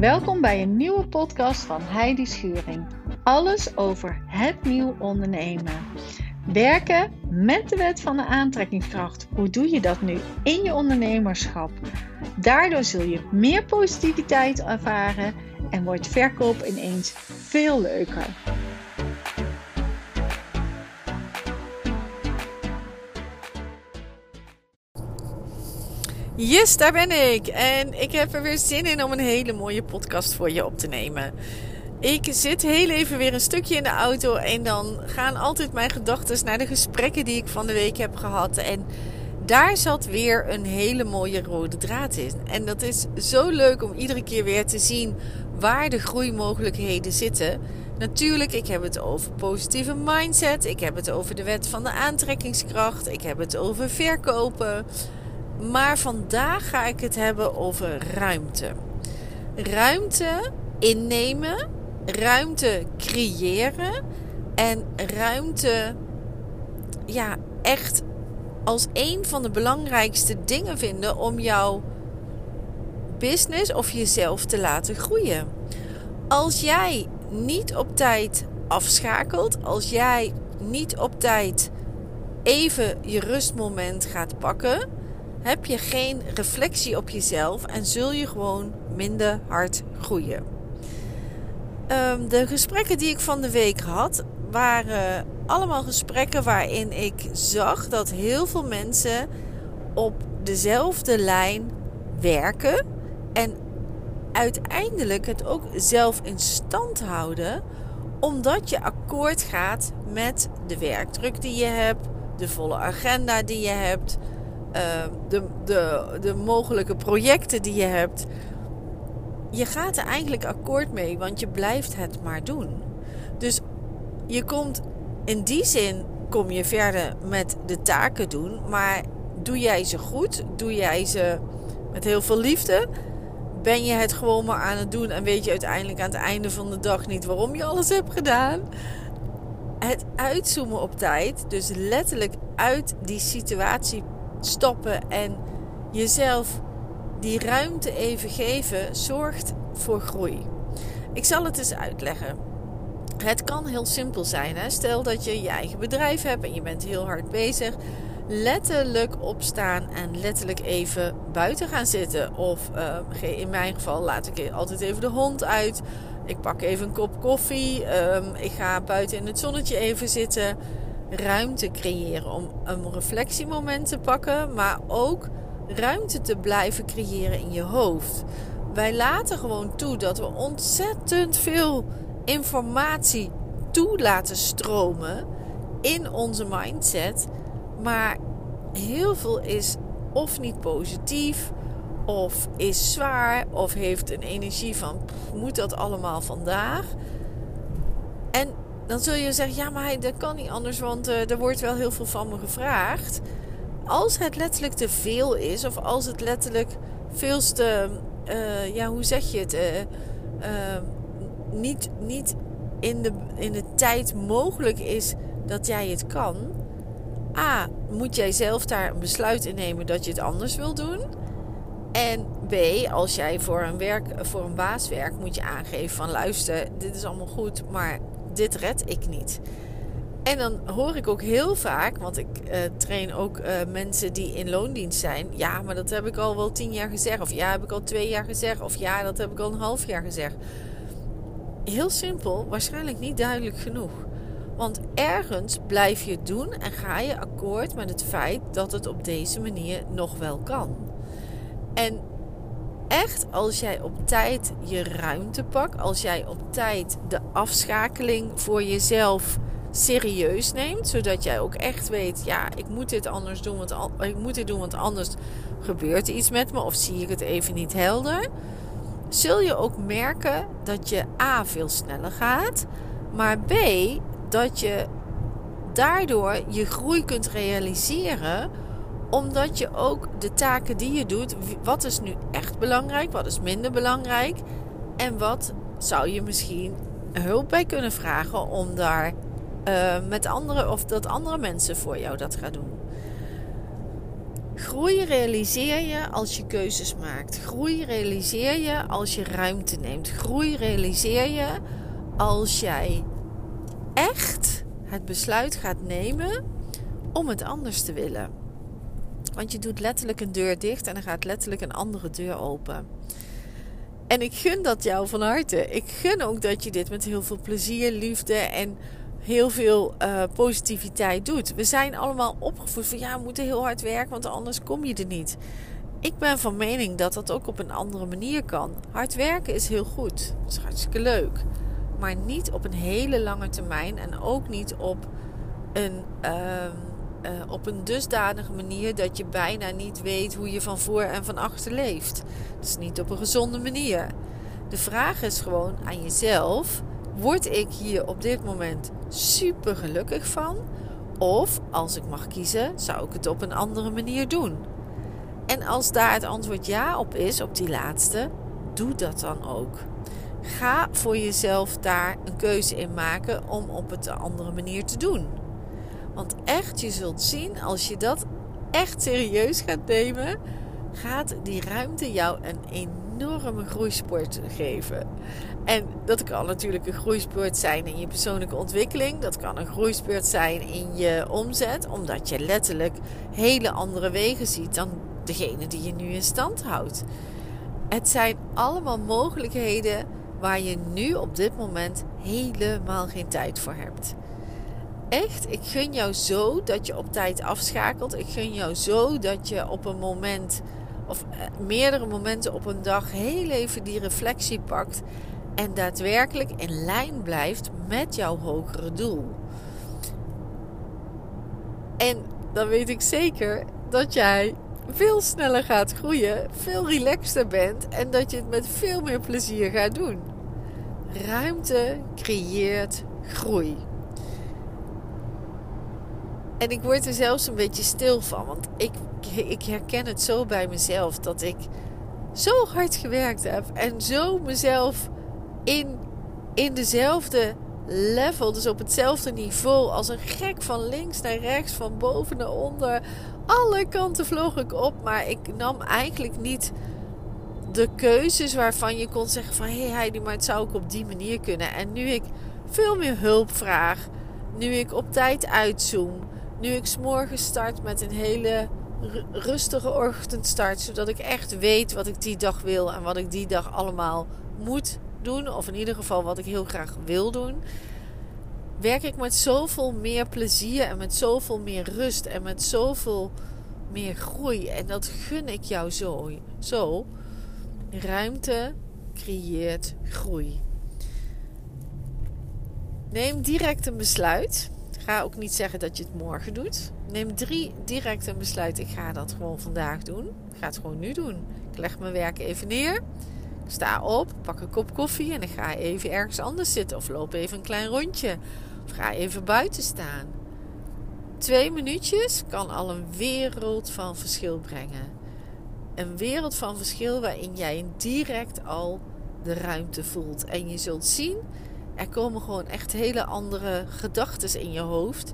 Welkom bij een nieuwe podcast van Heidi Schuring. Alles over het nieuw ondernemen. Werken met de wet van de aantrekkingskracht. Hoe doe je dat nu in je ondernemerschap? Daardoor zul je meer positiviteit ervaren en wordt verkoop ineens veel leuker. Yes, daar ben ik. En ik heb er weer zin in om een hele mooie podcast voor je op te nemen. Ik zit heel even weer een stukje in de auto en dan gaan altijd mijn gedachten naar de gesprekken die ik van de week heb gehad. En daar zat weer een hele mooie rode draad in. En dat is zo leuk om iedere keer weer te zien waar de groeimogelijkheden zitten. Natuurlijk, ik heb het over positieve mindset. Ik heb het over de wet van de aantrekkingskracht. Ik heb het over verkopen. Maar vandaag ga ik het hebben over ruimte. Ruimte innemen, ruimte creëren en ruimte ja, echt als een van de belangrijkste dingen vinden om jouw business of jezelf te laten groeien. Als jij niet op tijd afschakelt, als jij niet op tijd even je rustmoment gaat pakken, heb je geen reflectie op jezelf en zul je gewoon minder hard groeien. Ehm, de gesprekken die ik van de week had, waren allemaal gesprekken waarin ik zag dat heel veel mensen op dezelfde lijn werken en uiteindelijk het ook zelf in stand houden, omdat je akkoord gaat met de werkdruk die je hebt, de volle agenda die je hebt, Ehm, de, de, de mogelijke projecten die je hebt. Je gaat er eigenlijk akkoord mee, want je blijft het maar doen. Dus je komt in die zin kom je verder met de taken doen, maar doe jij ze goed? Doe jij ze met heel veel liefde? Ben je het gewoon maar aan het doen en weet je uiteindelijk aan het einde van de dag niet waarom je alles hebt gedaan? Het uitzoomen op tijd, dus letterlijk uit die situatie stoppen en jezelf die ruimte even geven, zorgt voor groei. Ik zal het eens uitleggen. Het kan heel simpel zijn. Hè? Stel dat je je eigen bedrijf hebt en je bent heel hard bezig. Letterlijk opstaan en letterlijk even buiten gaan zitten. Of uh, in mijn geval laat ik altijd even de hond uit. Ik pak even een kop koffie. Um, ik ga buiten in het zonnetje even zitten ruimte creëren om een reflectiemoment te pakken, maar ook ruimte te blijven creëren in je hoofd. Wij laten gewoon toe dat we ontzettend veel informatie toe laten stromen in onze mindset, maar heel veel is of niet positief, of is zwaar, of heeft een energie van moet dat allemaal vandaag. En dan zul je zeggen: ja, maar dat kan niet anders, want uh, er wordt wel heel veel van me gevraagd. Als het letterlijk te veel is, of als het letterlijk veel te, uh, ja, hoe zeg je het? Uh, niet niet in, de, in de tijd mogelijk is dat jij het kan. A, moet jij zelf daar een besluit in nemen dat je het anders wil doen. En B, als jij voor een, werk, voor een baas werkt, moet je aangeven van luister, dit is allemaal goed, maar dit red ik niet. En dan hoor ik ook heel vaak, want ik uh, train ook uh, mensen die in loondienst zijn. Ja, maar dat heb ik al wel tien jaar gezegd. Of ja, heb ik al twee jaar gezegd. Of ja, dat heb ik al een half jaar gezegd. Heel simpel, waarschijnlijk niet duidelijk genoeg. Want ergens blijf je doen en ga je akkoord met het feit dat het op deze manier nog wel kan. En echt als jij op tijd je ruimte pakt, als jij op tijd de afschakeling voor jezelf serieus neemt, zodat jij ook echt weet, ja, ik moet dit anders doen, want ik moet dit doen, want anders gebeurt er iets met me of zie ik het even niet helder. Zul je ook merken dat je A veel sneller gaat, maar B dat je daardoor je groei kunt realiseren omdat je ook de taken die je doet, wat is nu echt belangrijk, wat is minder belangrijk en wat zou je misschien hulp bij kunnen vragen om daar uh, met andere of dat andere mensen voor jou dat gaan doen. Groei realiseer je als je keuzes maakt. Groei realiseer je als je ruimte neemt. Groei realiseer je als jij echt het besluit gaat nemen om het anders te willen. Want je doet letterlijk een deur dicht en er gaat letterlijk een andere deur open. En ik gun dat jou van harte. Ik gun ook dat je dit met heel veel plezier, liefde en heel veel uh, positiviteit doet. We zijn allemaal opgevoed van ja, we moeten heel hard werken, want anders kom je er niet. Ik ben van mening dat dat ook op een andere manier kan. Hard werken is heel goed. Dat is hartstikke leuk. Maar niet op een hele lange termijn en ook niet op een, uh, uh, op een dusdanige manier dat je bijna niet weet hoe je van voor en van achter leeft. Is niet op een gezonde manier. De vraag is gewoon aan jezelf: word ik hier op dit moment super gelukkig van? Of als ik mag kiezen, zou ik het op een andere manier doen? En als daar het antwoord ja op is, op die laatste, doe dat dan ook. Ga voor jezelf daar een keuze in maken om op het een andere manier te doen. Want echt, je zult zien, als je dat echt serieus gaat nemen, gaat die ruimte jou een enorme groeisport geven. En dat kan natuurlijk een groeispurt zijn in je persoonlijke ontwikkeling. Dat kan een groeispurt zijn in je omzet, omdat je letterlijk hele andere wegen ziet dan degene die je nu in stand houdt. Het zijn allemaal mogelijkheden waar je nu op dit moment helemaal geen tijd voor hebt. Echt, ik gun jou zo dat je op tijd afschakelt. Ik gun jou zo dat je op een moment of eh, meerdere momenten op een dag heel even die reflectie pakt en daadwerkelijk in lijn blijft met jouw hogere doel. En dan weet ik zeker dat jij veel sneller gaat groeien, veel relaxter bent en dat je het met veel meer plezier gaat doen. Ruimte creëert groei. En ik word er zelfs een beetje stil van, want ik, ik herken het zo bij mezelf dat ik zo hard gewerkt heb en zo mezelf in, in dezelfde level, dus op hetzelfde niveau, als een gek van links naar rechts, van boven naar onder. Alle kanten vloog ik op, maar ik nam eigenlijk niet de keuzes waarvan je kon zeggen van hé hey Heidi, maar het zou ook op die manier kunnen. En nu ik veel meer hulp vraag, nu ik op tijd uitzoom, nu ik s'morgens start met een hele rustige ochtendstart, zodat ik echt weet wat ik die dag wil en wat ik die dag allemaal moet doen, of in ieder geval wat ik heel graag wil doen, werk ik met zoveel meer plezier en met zoveel meer rust en met zoveel meer groei. En dat gun ik jou zo. Zo. Ruimte creëert groei. Neem direct een besluit. Ga ook niet zeggen dat je het morgen doet. Neem drie direct een besluit. Ik ga dat gewoon vandaag doen. Ik ga het gewoon nu doen. Ik leg mijn werk even neer. Sta op, pak een kop koffie en dan ga even ergens anders zitten. Of loop even een klein rondje. Of ga even buiten staan. Twee minuutjes kan al een wereld van verschil brengen. Een wereld van verschil waarin jij direct al de ruimte voelt. En je zult zien, er komen gewoon echt hele andere gedachten in je hoofd.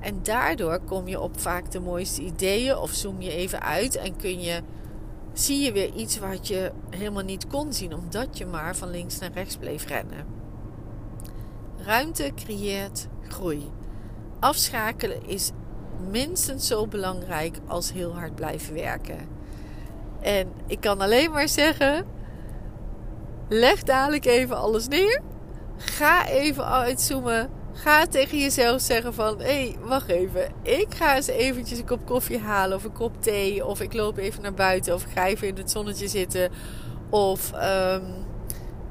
En daardoor kom je op vaak de mooiste ideeën of zoom je even uit en kun je zie je weer iets wat je helemaal niet kon zien, omdat je maar van links naar rechts bleef rennen. Ruimte creëert groei. Afschakelen is minstens zo belangrijk als heel hard blijven werken. En ik kan alleen maar zeggen: leg dadelijk even alles neer. Ga even uitzoomen. Ga tegen jezelf zeggen van... Hé, hey, wacht even. Ik ga eens eventjes een kop koffie halen of een kop thee. Of ik loop even naar buiten of ik ga even in het zonnetje zitten. Of um,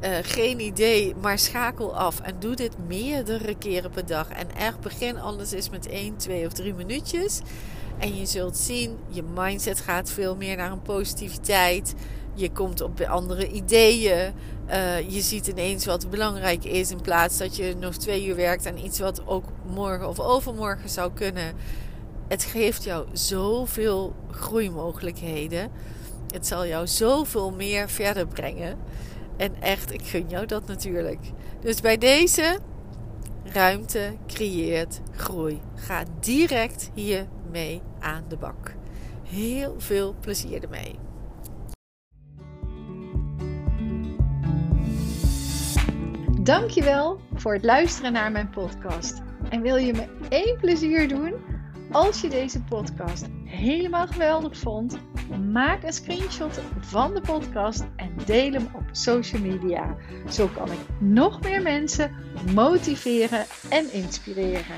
uh, geen idee, maar schakel af. En doe dit meerdere keren per dag. En echt begin anders eens met 1, 2 of 3 minuutjes. En je zult zien, je mindset gaat veel meer naar een positiviteit. Je komt op andere ideeën. Uh, je ziet ineens wat belangrijk is in plaats dat je nog twee uur werkt aan iets wat ook morgen of overmorgen zou kunnen. Het geeft jou zoveel groeimogelijkheden. Het zal jou zoveel meer verder brengen. En echt, ik gun jou dat natuurlijk. Dus bij deze ruimte creëert groei. Ga direct hiermee aan de bak. Heel veel plezier ermee. Dankjewel voor het luisteren naar mijn podcast. En wil je me één plezier doen? Als je deze podcast helemaal geweldig vond, maak een screenshot van de podcast en deel hem op social media. Zo kan ik nog meer mensen motiveren en inspireren.